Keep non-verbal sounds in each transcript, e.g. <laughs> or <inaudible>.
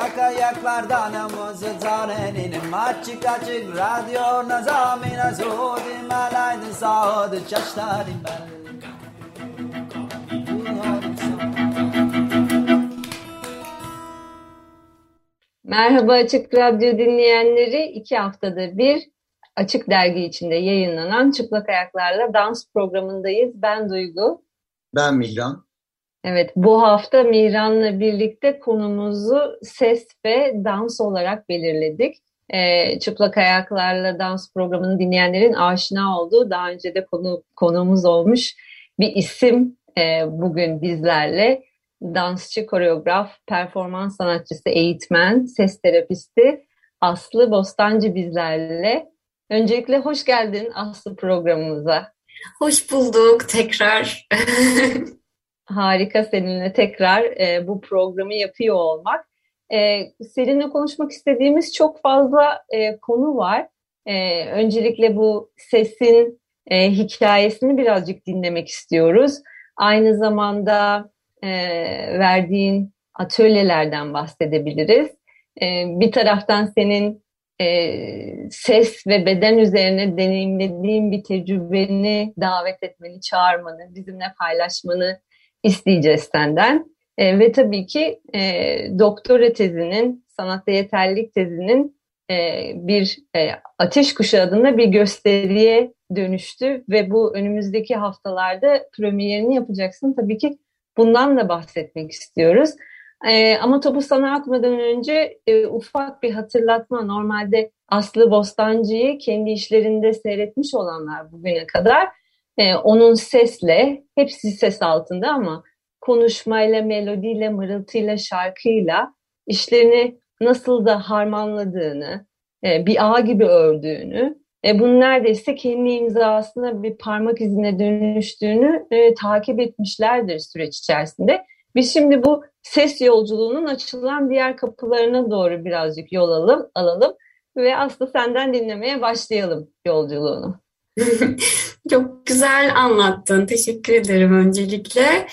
Çıplak ayaklardan namazı tanenin Açık açık radyo nazamina Zodi malaydı sağdı çaşlarım ben Merhaba Açık Radyo dinleyenleri. iki haftada bir Açık Dergi içinde yayınlanan Çıplak Ayaklarla Dans programındayız. Ben Duygu. Ben Mihran. Evet, bu hafta Mihran'la birlikte konumuzu ses ve dans olarak belirledik. Ee, Çıplak Ayaklarla Dans programını dinleyenlerin aşina olduğu, daha önce de konu, konuğumuz olmuş bir isim e, bugün bizlerle. Dansçı, koreograf, performans sanatçısı, eğitmen, ses terapisti Aslı Bostancı bizlerle. Öncelikle hoş geldin Aslı programımıza. Hoş bulduk tekrar. <laughs> Harika seninle tekrar e, bu programı yapıyor olmak. E, seninle konuşmak istediğimiz çok fazla e, konu var. E, öncelikle bu sesin e, hikayesini birazcık dinlemek istiyoruz. Aynı zamanda e, verdiğin atölyelerden bahsedebiliriz. E, bir taraftan senin e, ses ve beden üzerine deneyimlediğin bir tecrübeni davet etmeni, çağırmanı, bizimle paylaşmanı isteyeceğiz senden. E, ve tabii ki e, doktora tezinin, sanatta yeterlilik tezinin e, bir e, Ateş Kuşu adında bir gösteriye dönüştü ve bu önümüzdeki haftalarda premierini yapacaksın. Tabii ki bundan da bahsetmek istiyoruz. E, ama topu sana atmadan önce e, ufak bir hatırlatma. Normalde Aslı Bostancı'yı kendi işlerinde seyretmiş olanlar bugüne kadar e, onun sesle, hepsi ses altında ama konuşmayla, melodiyle, mırıltıyla, şarkıyla işlerini nasıl da harmanladığını, e, bir ağ gibi ördüğünü, e, bunun neredeyse kendi imzasına bir parmak izine dönüştüğünü e, takip etmişlerdir süreç içerisinde. Biz şimdi bu ses yolculuğunun açılan diğer kapılarına doğru birazcık yol alalım, alalım ve Aslı senden dinlemeye başlayalım yolculuğunu. Çok güzel anlattın. Teşekkür ederim öncelikle.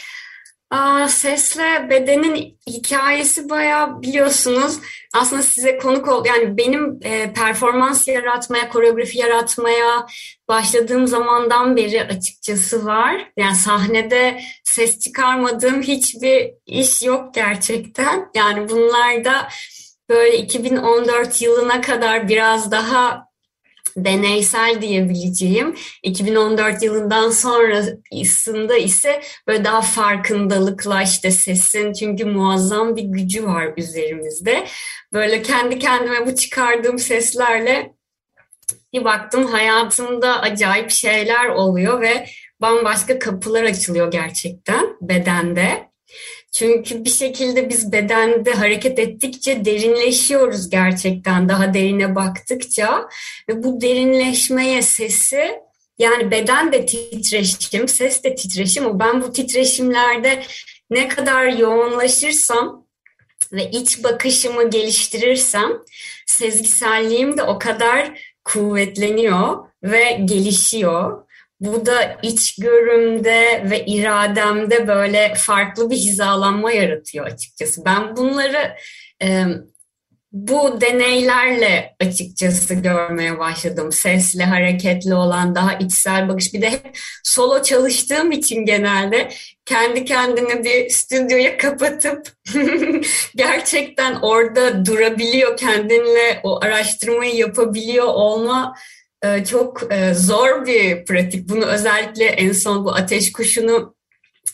Aa, sesle bedenin hikayesi bayağı biliyorsunuz. Aslında size konuk ol yani benim e, performans yaratmaya, koreografi yaratmaya başladığım zamandan beri açıkçası var. Yani sahnede ses çıkarmadığım hiçbir iş yok gerçekten. Yani bunlar da böyle 2014 yılına kadar biraz daha deneysel diyebileceğim 2014 yılından sonrasında ise böyle daha farkındalıkla işte sesin çünkü muazzam bir gücü var üzerimizde. Böyle kendi kendime bu çıkardığım seslerle bir baktım hayatımda acayip şeyler oluyor ve bambaşka kapılar açılıyor gerçekten bedende. Çünkü bir şekilde biz bedende hareket ettikçe derinleşiyoruz gerçekten daha derine baktıkça ve bu derinleşmeye sesi yani beden de titreşim, ses de titreşim ama ben bu titreşimlerde ne kadar yoğunlaşırsam ve iç bakışımı geliştirirsem sezgiselliğim de o kadar kuvvetleniyor ve gelişiyor. Bu da içgörümde ve irademde böyle farklı bir hizalanma yaratıyor açıkçası. Ben bunları e, bu deneylerle açıkçası görmeye başladım. Sesle, hareketli olan daha içsel bakış. Bir de hep solo çalıştığım için genelde kendi kendine bir stüdyoya kapatıp <laughs> gerçekten orada durabiliyor, kendinle o araştırmayı yapabiliyor olma çok e, zor bir pratik. Bunu özellikle en son bu ateş kuşunu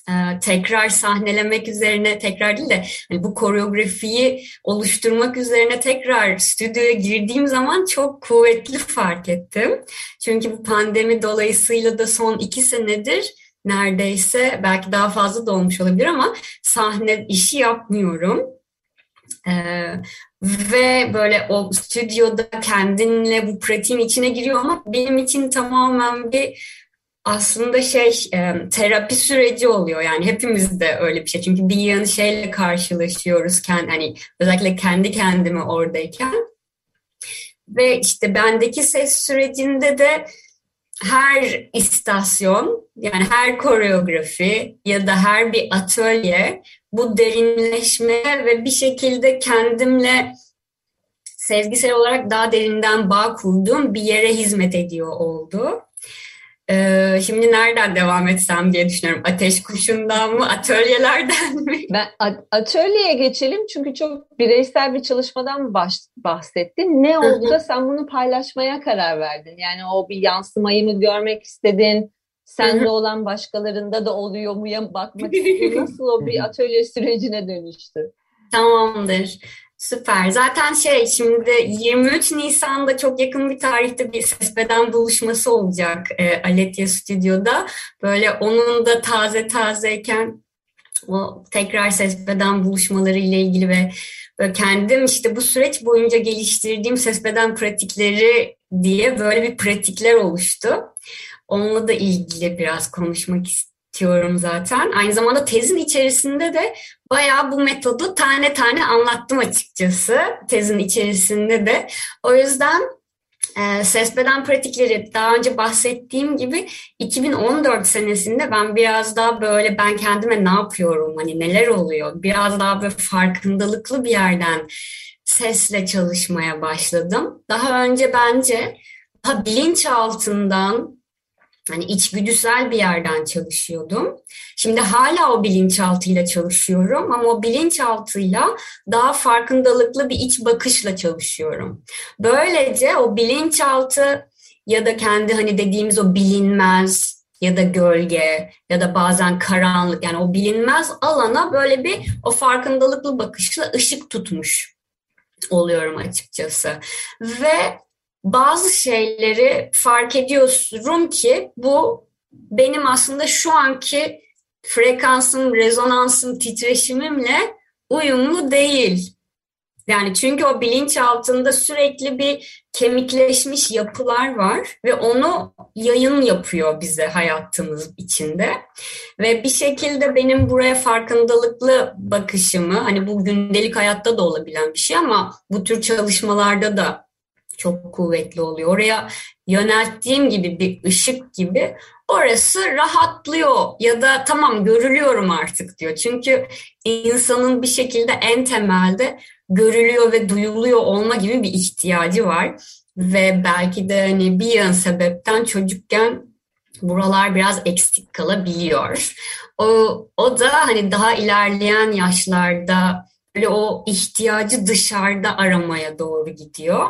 e, tekrar sahnelemek üzerine tekrar değil de hani bu koreografiyi oluşturmak üzerine tekrar stüdyoya girdiğim zaman çok kuvvetli fark ettim. Çünkü bu pandemi dolayısıyla da son iki senedir neredeyse belki daha fazla da olmuş olabilir ama sahne işi yapmıyorum. Ee, ve böyle o stüdyoda kendinle bu pratiğin içine giriyor ama benim için tamamen bir aslında şey e, terapi süreci oluyor. Yani hepimiz de öyle bir şey. Çünkü bir yanı şeyle karşılaşıyoruz kendi hani özellikle kendi kendime oradayken. Ve işte bendeki ses sürecinde de her istasyon yani her koreografi ya da her bir atölye bu derinleşmeye ve bir şekilde kendimle sezgisel olarak daha derinden bağ kurduğum bir yere hizmet ediyor oldu. Ee, şimdi nereden devam etsem diye düşünüyorum. Ateş kuşundan mı, atölyelerden mi? <laughs> Ben atölyeye geçelim çünkü çok bireysel bir çalışmadan bahsettin. Ne oldu da sen bunu paylaşmaya karar verdin? Yani o bir yansımayı mı görmek istedin? Sende olan başkalarında da oluyor mu ya bakmak istedin? <laughs> Nasıl o bir atölye sürecine dönüştü? Tamamdır. Süper. Zaten şey şimdi 23 Nisan'da çok yakın bir tarihte bir sesbeden buluşması olacak e, Aletya Stüdyo'da. Böyle onun da taze tazeyken o tekrar sesbeden buluşmaları ile ilgili ve kendim işte bu süreç boyunca geliştirdiğim sesbeden pratikleri diye böyle bir pratikler oluştu. Onunla da ilgili biraz konuşmak istiyorum zaten. Aynı zamanda tezin içerisinde de bayağı bu metodu tane tane anlattım açıkçası tezin içerisinde de. O yüzden e, ses beden pratikleri daha önce bahsettiğim gibi 2014 senesinde ben biraz daha böyle ben kendime ne yapıyorum hani neler oluyor biraz daha böyle farkındalıklı bir yerden sesle çalışmaya başladım. Daha önce bence daha bilinç altından hani içgüdüsel bir yerden çalışıyordum. Şimdi hala o bilinçaltıyla çalışıyorum ama o bilinçaltıyla daha farkındalıklı bir iç bakışla çalışıyorum. Böylece o bilinçaltı ya da kendi hani dediğimiz o bilinmez ya da gölge ya da bazen karanlık yani o bilinmez alana böyle bir o farkındalıklı bakışla ışık tutmuş oluyorum açıkçası. Ve bazı şeyleri fark ediyorum ki bu benim aslında şu anki frekansım, rezonansım, titreşimimle uyumlu değil. Yani çünkü o bilinç altında sürekli bir kemikleşmiş yapılar var ve onu yayın yapıyor bize hayatımız içinde. Ve bir şekilde benim buraya farkındalıklı bakışımı, hani bu gündelik hayatta da olabilen bir şey ama bu tür çalışmalarda da çok kuvvetli oluyor. Oraya yönelttiğim gibi bir ışık gibi orası rahatlıyor ya da tamam görülüyorum artık diyor. Çünkü insanın bir şekilde en temelde görülüyor ve duyuluyor olma gibi bir ihtiyacı var. Ve belki de hani bir yan sebepten çocukken buralar biraz eksik kalabiliyor. O, o da hani daha ilerleyen yaşlarda böyle o ihtiyacı dışarıda aramaya doğru gidiyor.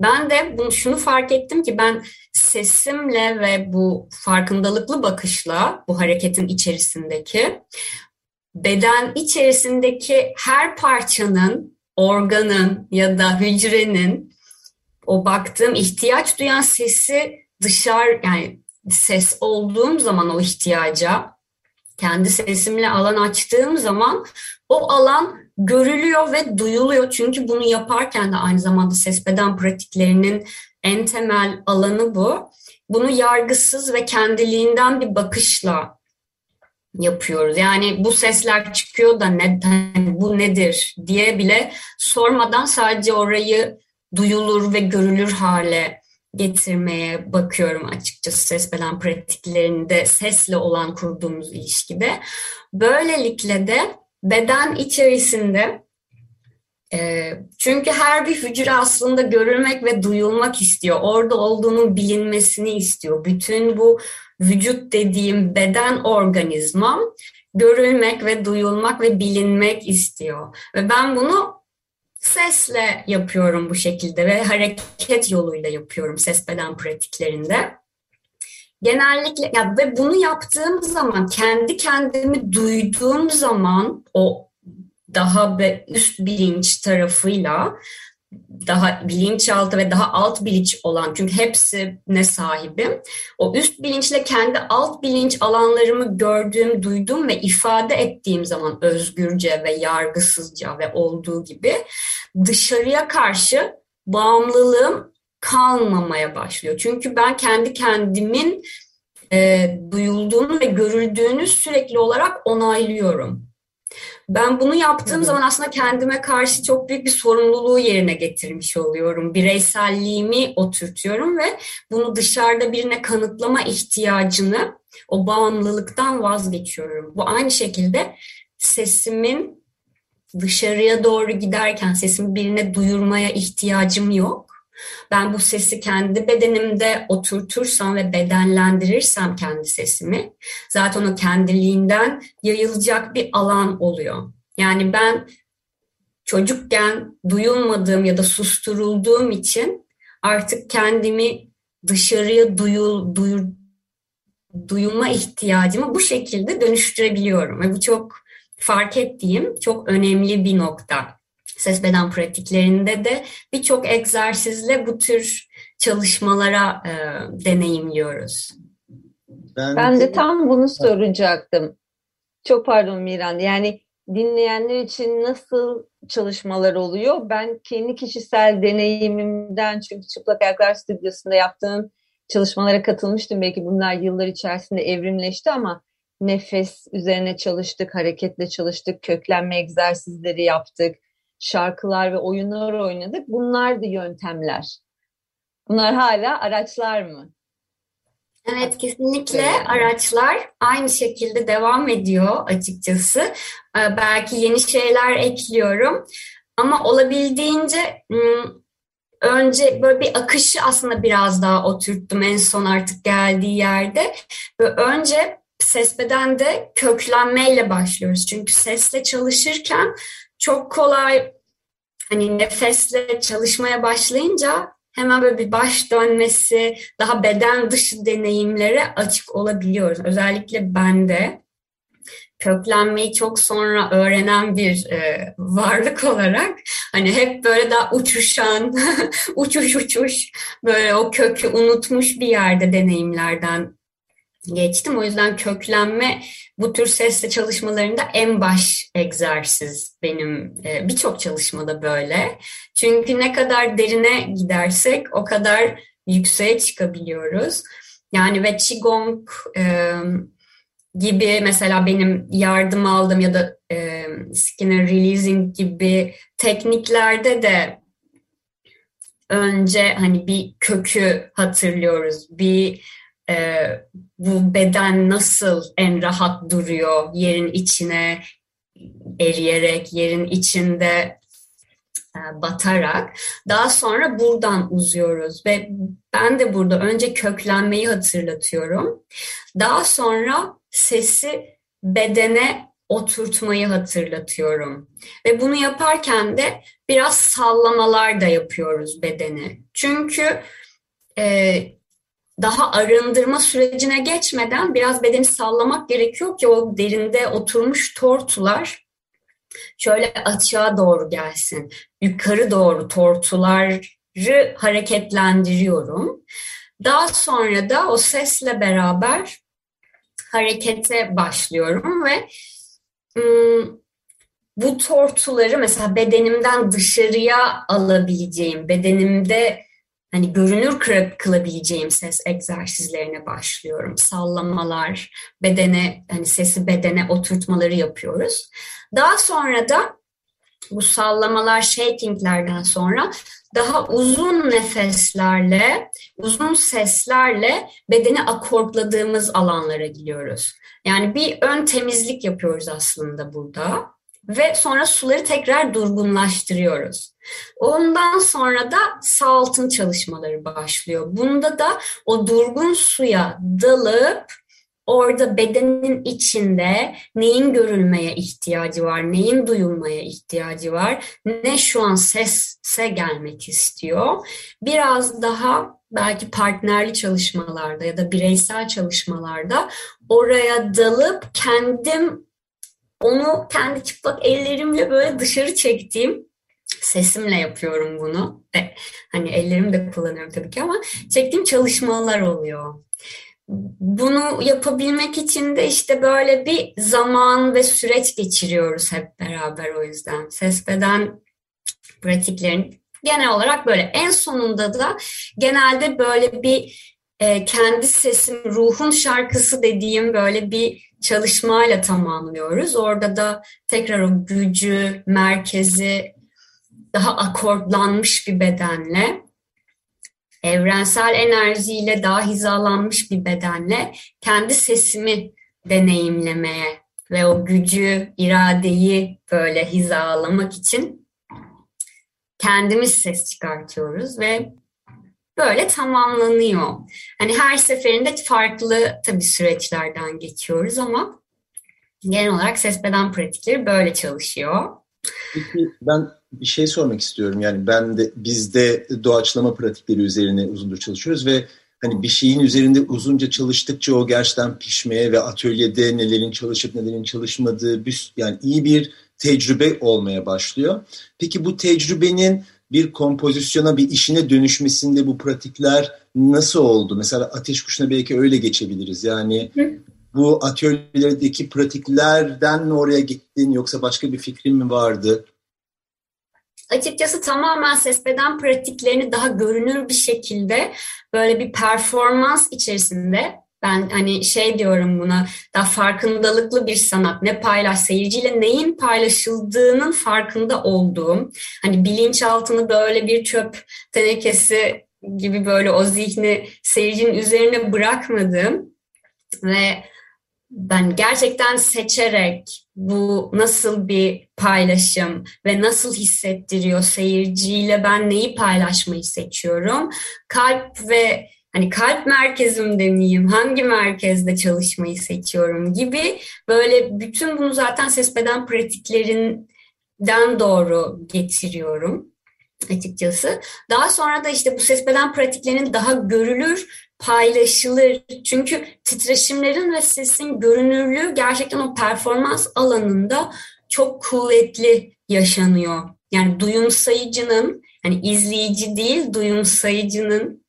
Ben de bunu, şunu fark ettim ki ben sesimle ve bu farkındalıklı bakışla bu hareketin içerisindeki beden içerisindeki her parçanın, organın ya da hücrenin o baktığım ihtiyaç duyan sesi dışarı yani ses olduğum zaman o ihtiyaca kendi sesimle alan açtığım zaman o alan görülüyor ve duyuluyor. Çünkü bunu yaparken de aynı zamanda ses beden pratiklerinin en temel alanı bu. Bunu yargısız ve kendiliğinden bir bakışla yapıyoruz. Yani bu sesler çıkıyor da neden, bu nedir diye bile sormadan sadece orayı duyulur ve görülür hale getirmeye bakıyorum açıkçası ses beden pratiklerinde sesle olan kurduğumuz ilişkide. Böylelikle de beden içerisinde e, çünkü her bir hücre aslında görülmek ve duyulmak istiyor. Orada olduğunun bilinmesini istiyor. Bütün bu vücut dediğim beden organizmam görülmek ve duyulmak ve bilinmek istiyor. Ve ben bunu sesle yapıyorum bu şekilde ve hareket yoluyla yapıyorum ses beden pratiklerinde. Genellikle ya ve bunu yaptığım zaman kendi kendimi duyduğum zaman o daha üst bilinç tarafıyla daha bilinçaltı ve daha alt bilinç olan çünkü hepsi ne sahibim. O üst bilinçle kendi alt bilinç alanlarımı gördüğüm, duydum ve ifade ettiğim zaman özgürce ve yargısızca ve olduğu gibi dışarıya karşı bağımlılığım kalmamaya başlıyor. Çünkü ben kendi kendimin e, duyulduğunu ve görüldüğünü sürekli olarak onaylıyorum. Ben bunu yaptığım zaman aslında kendime karşı çok büyük bir sorumluluğu yerine getirmiş oluyorum. Bireyselliğimi oturtuyorum ve bunu dışarıda birine kanıtlama ihtiyacını o bağımlılıktan vazgeçiyorum. Bu aynı şekilde sesimin dışarıya doğru giderken sesimi birine duyurmaya ihtiyacım yok. Ben bu sesi kendi bedenimde oturtursam ve bedenlendirirsem kendi sesimi zaten o kendiliğinden yayılacak bir alan oluyor. Yani ben çocukken duyulmadığım ya da susturulduğum için artık kendimi dışarıya duyul, duyur, duyulma ihtiyacımı bu şekilde dönüştürebiliyorum. Ve bu çok fark ettiğim çok önemli bir nokta. Ses beden pratiklerinde de birçok egzersizle bu tür çalışmalara e, deneyimliyoruz. Ben, ben de tam bunu soracaktım. Çok pardon Miran. Yani dinleyenler için nasıl çalışmalar oluyor? Ben kendi kişisel deneyimimden çünkü Çıplak Ayaklar Stüdyosu'nda yaptığım çalışmalara katılmıştım. Belki bunlar yıllar içerisinde evrimleşti ama nefes üzerine çalıştık, hareketle çalıştık, köklenme egzersizleri yaptık, şarkılar ve oyunlar oynadık. Bunlar da yöntemler. Bunlar hala araçlar mı? Evet kesinlikle araçlar aynı şekilde devam ediyor açıkçası. Ee, belki yeni şeyler ekliyorum ama olabildiğince önce böyle bir akışı aslında biraz daha oturttum en son artık geldiği yerde. Ve önce ses bedende köklenmeyle başlıyoruz. Çünkü sesle çalışırken çok kolay hani nefesle çalışmaya başlayınca hemen böyle bir baş dönmesi, daha beden dışı deneyimlere açık olabiliyoruz. Özellikle bende köklenmeyi çok sonra öğrenen bir e, varlık olarak hani hep böyle daha uçuşan, <laughs> uçuş uçuş böyle o kökü unutmuş bir yerde deneyimlerden geçtim. O yüzden köklenme bu tür sesle çalışmalarında en baş egzersiz benim e, birçok çalışmada böyle. Çünkü ne kadar derine gidersek o kadar yükseğe çıkabiliyoruz. Yani ve Qigong e, gibi mesela benim yardım aldığım ya da e, skinner releasing gibi tekniklerde de önce hani bir kökü hatırlıyoruz. Bir e, bu beden nasıl en rahat duruyor yerin içine eriyerek, yerin içinde e, batarak daha sonra buradan uzuyoruz ve ben de burada önce köklenmeyi hatırlatıyorum. Daha sonra sesi bedene oturtmayı hatırlatıyorum. Ve bunu yaparken de biraz sallamalar da yapıyoruz bedeni. Çünkü e, daha arındırma sürecine geçmeden biraz bedeni sallamak gerekiyor ki o derinde oturmuş tortular şöyle açığa doğru gelsin. Yukarı doğru tortuları hareketlendiriyorum. Daha sonra da o sesle beraber harekete başlıyorum ve bu tortuları mesela bedenimden dışarıya alabileceğim, bedenimde hani görünür kılabileceğim ses egzersizlerine başlıyorum. Sallamalar, bedene hani sesi bedene oturtmaları yapıyoruz. Daha sonra da bu sallamalar, shakinglerden sonra daha uzun nefeslerle, uzun seslerle bedeni akortladığımız alanlara gidiyoruz. Yani bir ön temizlik yapıyoruz aslında burada ve sonra suları tekrar durgunlaştırıyoruz. Ondan sonra da sağ altın çalışmaları başlıyor. Bunda da o durgun suya dalıp orada bedenin içinde neyin görülmeye ihtiyacı var, neyin duyulmaya ihtiyacı var, ne şu an sesse gelmek istiyor. Biraz daha belki partnerli çalışmalarda ya da bireysel çalışmalarda oraya dalıp kendim onu kendi çıplak ellerimle böyle dışarı çektiğim sesimle yapıyorum bunu. Ve hani ellerimi de kullanıyorum tabii ki ama çektiğim çalışmalar oluyor. Bunu yapabilmek için de işte böyle bir zaman ve süreç geçiriyoruz hep beraber o yüzden. Ses beden pratiklerin genel olarak böyle. En sonunda da genelde böyle bir e, kendi sesim, ruhun şarkısı dediğim böyle bir çalışmayla tamamlıyoruz. Orada da tekrar o gücü, merkezi daha akortlanmış bir bedenle, evrensel enerjiyle daha hizalanmış bir bedenle kendi sesimi deneyimlemeye ve o gücü, iradeyi böyle hizalamak için kendimiz ses çıkartıyoruz ve böyle tamamlanıyor. Hani her seferinde farklı tabii süreçlerden geçiyoruz ama genel olarak ses beden pratikleri böyle çalışıyor. Ben bir şey sormak istiyorum. Yani ben de biz de doğaçlama pratikleri üzerine uzundur çalışıyoruz ve hani bir şeyin üzerinde uzunca çalıştıkça o gerçekten pişmeye ve atölyede nelerin çalışıp nelerin çalışmadığı bir, yani iyi bir tecrübe olmaya başlıyor. Peki bu tecrübenin bir kompozisyona, bir işine dönüşmesinde bu pratikler nasıl oldu? Mesela ateş kuşuna belki öyle geçebiliriz. Yani bu atölyelerdeki pratiklerden mi oraya gittin yoksa başka bir fikrin mi vardı? Açıkçası tamamen ses beden pratiklerini daha görünür bir şekilde böyle bir performans içerisinde ben hani şey diyorum buna daha farkındalıklı bir sanat. Ne paylaş seyirciyle neyin paylaşıldığının farkında olduğum. Hani bilinçaltını böyle bir çöp tenekesi gibi böyle o zihni seyircinin üzerine bırakmadığım ve ben gerçekten seçerek bu nasıl bir paylaşım ve nasıl hissettiriyor seyirciyle ben neyi paylaşmayı seçiyorum. Kalp ve hani kalp merkezimde miyim, hangi merkezde çalışmayı seçiyorum gibi böyle bütün bunu zaten ses beden pratiklerinden doğru getiriyorum açıkçası. Daha sonra da işte bu ses beden pratiklerinin daha görülür, paylaşılır. Çünkü titreşimlerin ve sesin görünürlüğü gerçekten o performans alanında çok kuvvetli yaşanıyor. Yani duyumsayıcının, hani izleyici değil duyumsayıcının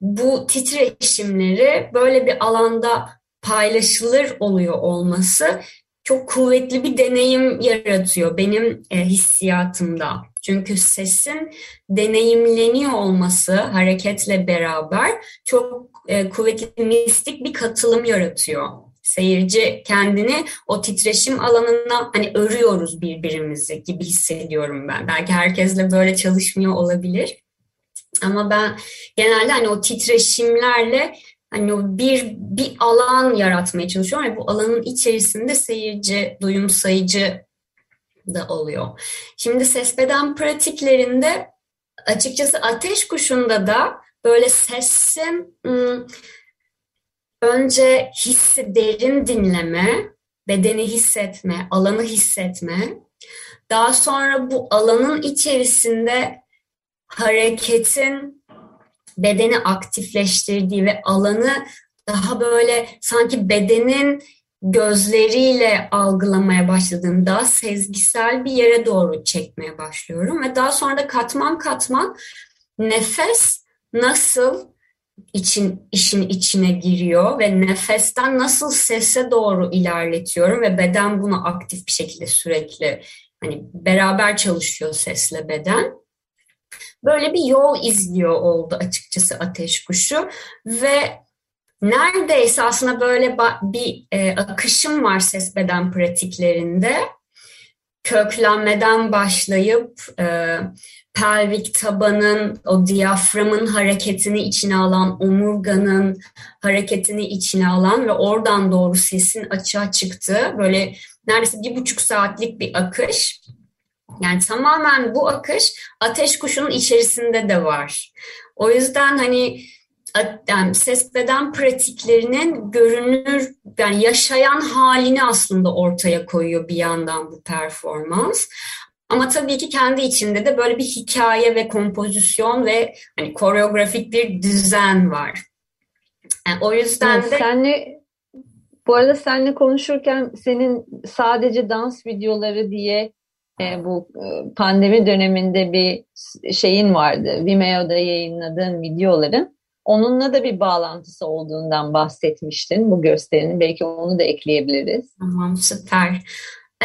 bu titreşimleri böyle bir alanda paylaşılır oluyor olması çok kuvvetli bir deneyim yaratıyor benim e, hissiyatımda. Çünkü sesin deneyimleniyor olması hareketle beraber çok e, kuvvetli mistik bir katılım yaratıyor. Seyirci kendini o titreşim alanına hani örüyoruz birbirimizi gibi hissediyorum ben. Belki herkesle böyle çalışmıyor olabilir. Ama ben genelde hani o titreşimlerle hani o bir bir alan yaratmaya çalışıyorum ve bu alanın içerisinde seyirci, duyum sayıcı da oluyor. Şimdi ses beden pratiklerinde açıkçası ateş kuşunda da böyle sesin önce hissi derin dinleme, bedeni hissetme, alanı hissetme. Daha sonra bu alanın içerisinde hareketin bedeni aktifleştirdiği ve alanı daha böyle sanki bedenin gözleriyle algılamaya başladığımda sezgisel bir yere doğru çekmeye başlıyorum ve daha sonra da katman katman nefes nasıl için işin içine giriyor ve nefesten nasıl sese doğru ilerletiyorum ve beden bunu aktif bir şekilde sürekli hani beraber çalışıyor sesle beden. Böyle bir yol izliyor oldu açıkçası ateş kuşu ve neredeyse aslında böyle bir e, akışım var ses beden pratiklerinde. Köklenmeden başlayıp e, pelvik tabanın, o diyaframın hareketini içine alan, omurganın hareketini içine alan ve oradan doğru sesin açığa çıktığı böyle neredeyse bir buçuk saatlik bir akış. Yani tamamen bu akış ateş kuşunun içerisinde de var. O yüzden hani yani ses beden pratiklerinin görünür yani yaşayan halini aslında ortaya koyuyor bir yandan bu performans. Ama tabii ki kendi içinde de böyle bir hikaye ve kompozisyon ve hani koreografik bir düzen var. Yani o yüzden evet, de senle bu arada seninle konuşurken senin sadece dans videoları diye e, bu e, pandemi döneminde bir şeyin vardı. Vimeo'da yayınladığın videoların. Onunla da bir bağlantısı olduğundan bahsetmiştin bu gösterinin. Belki onu da ekleyebiliriz. Tamam süper.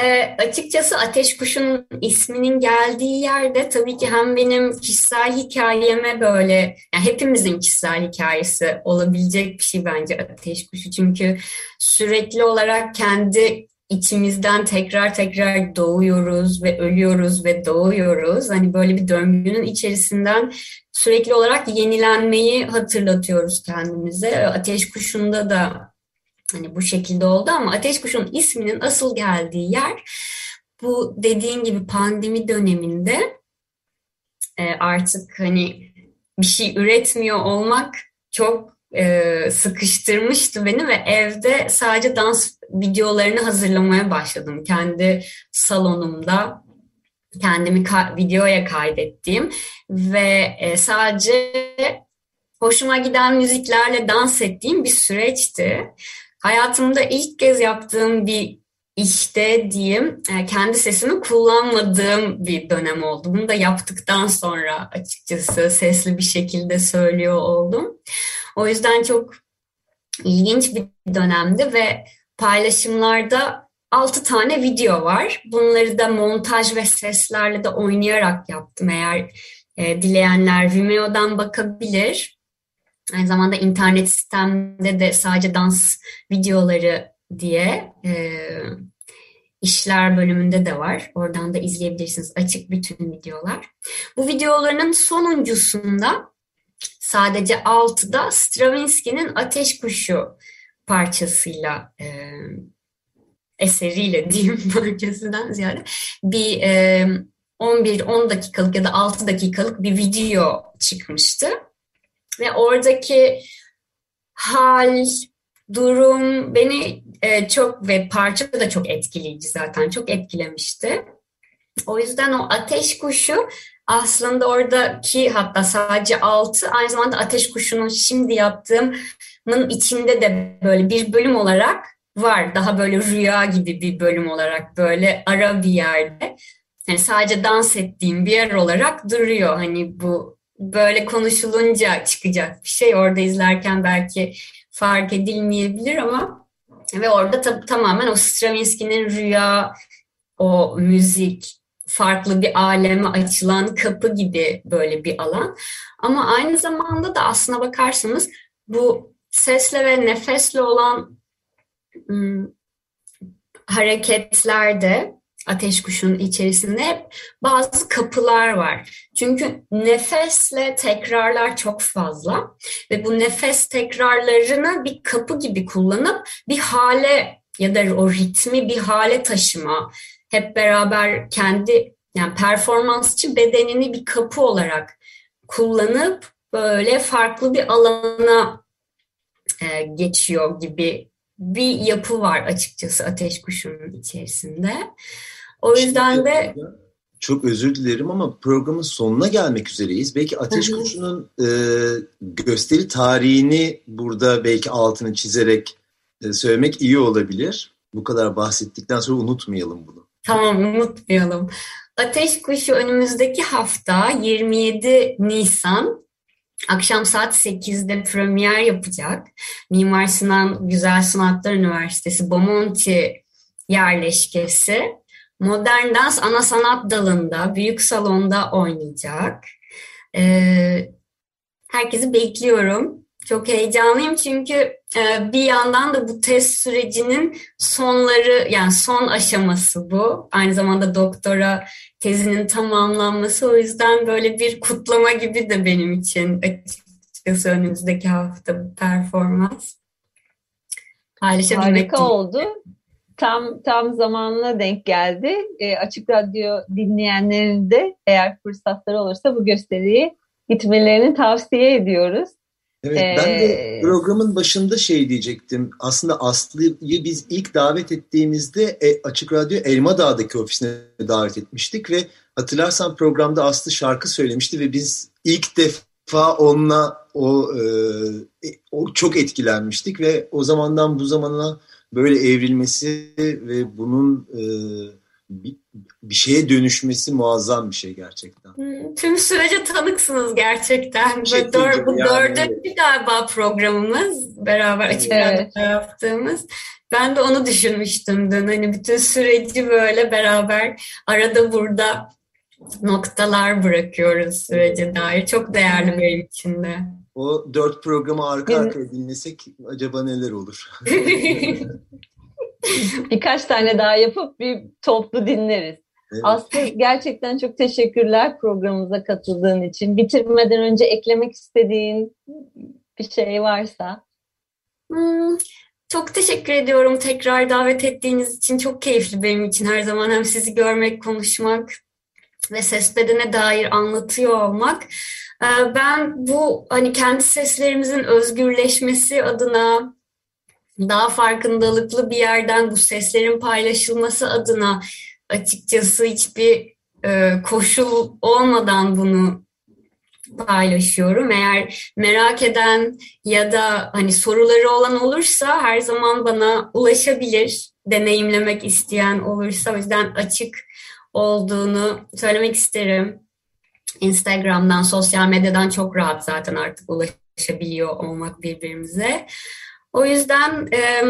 E, açıkçası Ateş Kuşu'nun isminin geldiği yerde tabii ki hem benim kişisel hikayeme böyle, yani hepimizin kişisel hikayesi olabilecek bir şey bence Ateş Kuşu. Çünkü sürekli olarak kendi içimizden tekrar tekrar doğuyoruz ve ölüyoruz ve doğuyoruz. Hani böyle bir döngünün içerisinden sürekli olarak yenilenmeyi hatırlatıyoruz kendimize. Ateş Kuşu'nda da hani bu şekilde oldu ama Ateş Kuşu'nun isminin asıl geldiği yer bu dediğin gibi pandemi döneminde e, artık hani bir şey üretmiyor olmak çok e, sıkıştırmıştı beni ve evde sadece dans videolarını hazırlamaya başladım. Kendi salonumda kendimi ka- videoya kaydettiğim ve e, sadece hoşuma giden müziklerle dans ettiğim bir süreçti. Hayatımda ilk kez yaptığım bir işte diyeyim e, kendi sesimi kullanmadığım bir dönem oldu. Bunu da yaptıktan sonra açıkçası sesli bir şekilde söylüyor oldum. O yüzden çok ilginç bir dönemdi ve paylaşımlarda 6 tane video var. Bunları da montaj ve seslerle de oynayarak yaptım. Eğer e, dileyenler Vimeo'dan bakabilir. Aynı zamanda internet sistemde de sadece dans videoları diye e, işler bölümünde de var. Oradan da izleyebilirsiniz. Açık bütün videolar. Bu videolarının sonuncusunda sadece 6'da Stravinsky'nin Ateş Kuşu parçasıyla e, eseriyle diyeyim <laughs> parçasından ziyade bir e, 11-10 dakikalık ya da 6 dakikalık bir video çıkmıştı. Ve oradaki hal, durum beni e, çok ve parça da çok etkileyici zaten çok etkilemişti. O yüzden o ateş kuşu aslında oradaki hatta sadece altı aynı zamanda ateş kuşunun şimdi yaptığımın içinde de böyle bir bölüm olarak var. Daha böyle rüya gibi bir bölüm olarak böyle ara bir yerde. Yani sadece dans ettiğim bir yer olarak duruyor. Hani bu böyle konuşulunca çıkacak bir şey. Orada izlerken belki fark edilmeyebilir ama ve orada tab- tamamen o Stravinsky'nin rüya, o müzik, farklı bir aleme açılan kapı gibi böyle bir alan. Ama aynı zamanda da aslına bakarsanız bu sesle ve nefesle olan ım, hareketlerde ateş kuşunun içerisinde hep bazı kapılar var. Çünkü nefesle tekrarlar çok fazla ve bu nefes tekrarlarını bir kapı gibi kullanıp bir hale ya da o ritmi bir hale taşıma, hep beraber kendi yani performansçı bedenini bir kapı olarak kullanıp böyle farklı bir alana e, geçiyor gibi bir yapı var açıkçası Ateş Kuşu'nun içerisinde. O yüzden de çok özür dilerim ama programın sonuna gelmek üzereyiz. Belki Ateş Kuşu'nun e, gösteri tarihini burada belki altını çizerek e, söylemek iyi olabilir. Bu kadar bahsettikten sonra unutmayalım bunu. Tamam unutmayalım. Ateş Kuşu önümüzdeki hafta 27 Nisan akşam saat 8'de premier yapacak. Mimar Sinan Güzel Sanatlar Üniversitesi Bomonti yerleşkesi. Modern dans ana sanat dalında büyük salonda oynayacak. Ee, herkesi bekliyorum. Çok heyecanlıyım çünkü e, bir yandan da bu test sürecinin sonları yani son aşaması bu. Aynı zamanda doktora tezinin tamamlanması o yüzden böyle bir kutlama gibi de benim için açıkçası önümüzdeki hafta bu performans. Harika oldu. Tam tam zamanına denk geldi. E, Açık Radyo dinleyenlerin de eğer fırsatları olursa bu gösteriyi gitmelerini tavsiye ediyoruz. Evet ee, ben de programın başında şey diyecektim. Aslında Aslı'yı biz ilk davet ettiğimizde e, Açık Radyo Elma Dağ'daki ofisine davet etmiştik ve hatırlarsan programda Aslı şarkı söylemişti ve biz ilk defa onunla o, e, o çok etkilenmiştik ve o zamandan bu zamana böyle evrilmesi ve bunun e, bir, bir şeye dönüşmesi muazzam bir şey gerçekten. Tüm sürece tanıksınız gerçekten. Bu, dör, bu yani. dördüncü galiba programımız beraber açık evet. yaptığımız. Ben de onu düşünmüştüm dün. Hani bütün süreci böyle beraber arada burada noktalar bırakıyoruz sürece dair. Çok değerli benim için de. O dört programı arka arkaya dinlesek acaba neler olur? <laughs> <laughs> Birkaç tane daha yapıp bir toplu dinleriz. Evet. Aslı gerçekten çok teşekkürler programımıza katıldığın için. Bitirmeden önce eklemek istediğin bir şey varsa. Hmm, Çok teşekkür ediyorum tekrar davet ettiğiniz için. Çok keyifli benim için her zaman hem sizi görmek, konuşmak ve ses bedene dair anlatıyor olmak. Ee, ben bu hani kendi seslerimizin özgürleşmesi adına daha farkındalıklı bir yerden bu seslerin paylaşılması adına açıkçası hiçbir e, koşul olmadan bunu paylaşıyorum. Eğer merak eden ya da hani soruları olan olursa her zaman bana ulaşabilir. Deneyimlemek isteyen olursa o yüzden açık olduğunu söylemek isterim. Instagram'dan, sosyal medyadan çok rahat zaten artık ulaşabiliyor olmak birbirimize. O yüzden e,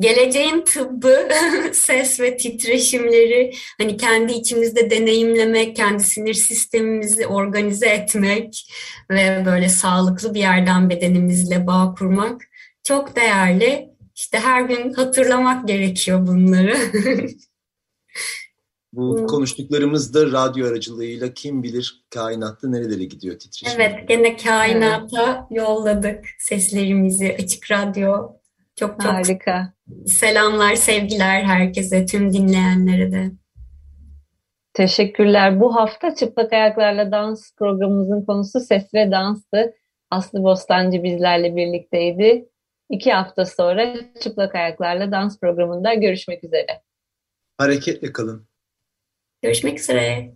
geleceğin tıbbı, <laughs> ses ve titreşimleri hani kendi içimizde deneyimlemek, kendi sinir sistemimizi organize etmek ve böyle sağlıklı bir yerden bedenimizle bağ kurmak çok değerli. İşte her gün hatırlamak gerekiyor bunları. <laughs> Bu hmm. konuştuklarımız da radyo aracılığıyla kim bilir kainatta nerelere gidiyor titreşim. Evet, gene kainata evet. yolladık seslerimizi açık radyo. Çok çok Harika. selamlar, sevgiler herkese, tüm dinleyenlere de. Teşekkürler. Bu hafta Çıplak Ayaklarla Dans programımızın konusu ses ve danstı. Aslı Bostancı bizlerle birlikteydi. İki hafta sonra Çıplak Ayaklarla Dans programında görüşmek üzere. Hareketle kalın. Görüşmek üzere.